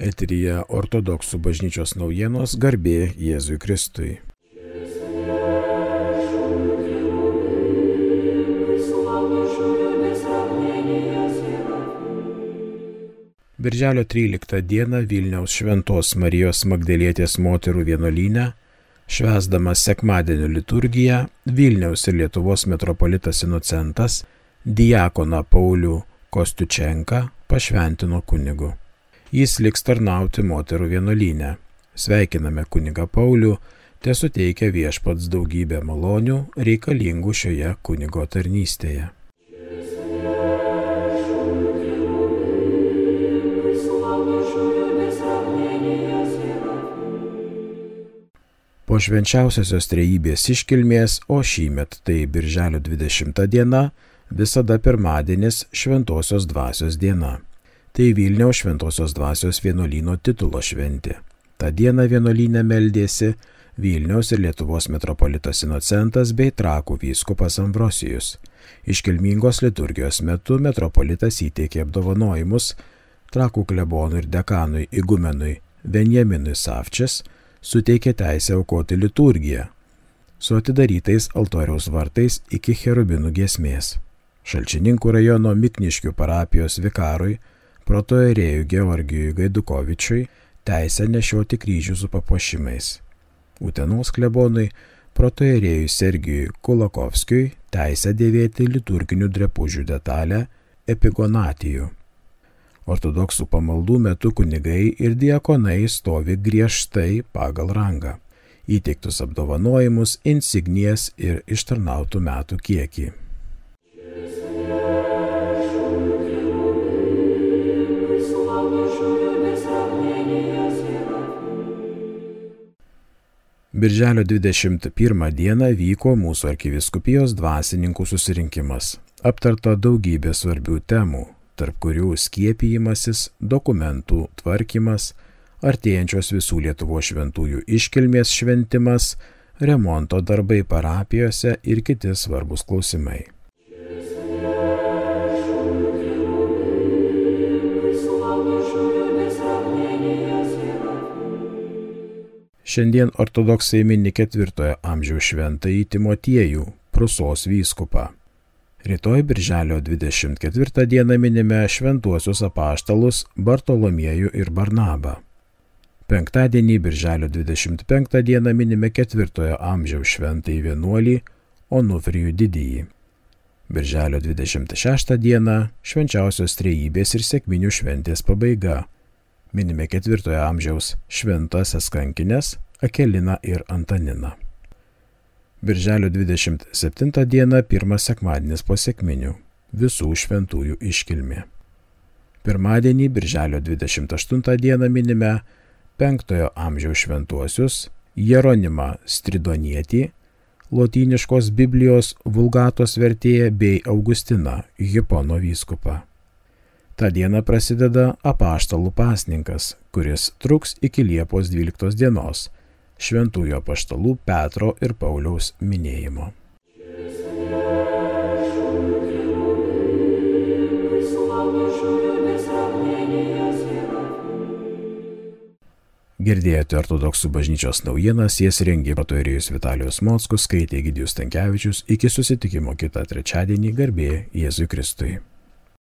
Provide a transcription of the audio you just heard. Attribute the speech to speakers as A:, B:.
A: Eterija ortodoksų bažnyčios naujienos garbė Jėzui Kristui. Birželio 13 dieną Vilniaus Šventos Marijos Magdalietės moterų vienolyne, švesdamas sekmadienio liturgiją, Vilniaus ir Lietuvos metropolitas Inocentas diakoną Paulių Kostučenką pašventino kunigu jis liks tarnauti moterų vienuolynę. Sveikiname kuniga Paulių, te suteikia viešpats daugybę malonių reikalingų šioje kunigo tarnystėje. Po švenčiausiosios trejybės iškilmės, o šįmet tai birželio 20 diena, visada pirmadienis šventosios dvasios diena. Tai Vilniaus šventosios dvasios vienuolyno titulo šventė. Ta diena vienuolynė meldėsi Vilniaus ir Lietuvos metropolitas Inocentas bei Trakų vyskupas Ambrosijus. Iškilmingos liturgijos metu metropolitas įteikė apdovanojimus Trakų klebonui ir dekanui Igumenui Benjaminui Savčias, suteikė teisę aukoti liturgiją su atidarytais altoriaus vartais iki cherubinų giesmės. Šalčininkų rajono Mikniškių parapijos vikarui protoerėjui Georgijui Gaidukovičiui teisę nešioti kryžių su papuošimais. Utenos klebonui protoerėjui Sergijui Kulakovskijui teisę dėvėti liturginių drepužių detalę epigonatijų. Ortodoksų pamaldų metu kunigai ir diekonai stovi griežtai pagal rangą, įteiktus apdovanojimus, insignijas ir ištarnautų metų kiekį. Birželio 21 dieną vyko mūsų arkiviskupijos dvasininkų susirinkimas. Aptarta daugybė svarbių temų, tarp kurių skiepijimasis, dokumentų tvarkymas, artėjančios visų Lietuvo šventųjų iškilmės šventimas, remonto darbai parapijose ir kiti svarbus klausimai. Šiandien ortodoksai mini ketvirtojo amžiaus šventąjį Timotiejų, Prusos vyskupą. Rytoj birželio 24 dieną minime šventuosius apaštalus Bartolomiejų ir Barnabą. Penktadienį birželio 25 dieną minime ketvirtojo amžiaus šventąjį vienuolį Onufrijų didįjį. Birželio 26 dieną švenčiausios trejybės ir sėkminių šventės pabaiga minime ketvirtojo amžiaus šventasias kankinės Akeliną ir Antaniną. Birželio 27 diena pirmas sekmadienis po sėkminių visų šventųjų iškilmė. Pirmadienį, birželio 28 dieną minime penktojo amžiaus šventuosius Jeronimą Stridonietį, lotyniškos Biblijos vulgatos vertėją bei Augustiną Hipono vyskupą. Ta diena prasideda apaštalų pasninkas, kuris truks iki Liepos 12 dienos šventųjų apaštalų Petro ir Pauliaus minėjimo. Girdėjote ortodoksų bažnyčios naujienas, jas rengė patojėjus Vitalijus Mockus, skaitė Gidijus Tankievičius, iki susitikimo kitą trečiadienį garbė Jėzui Kristui.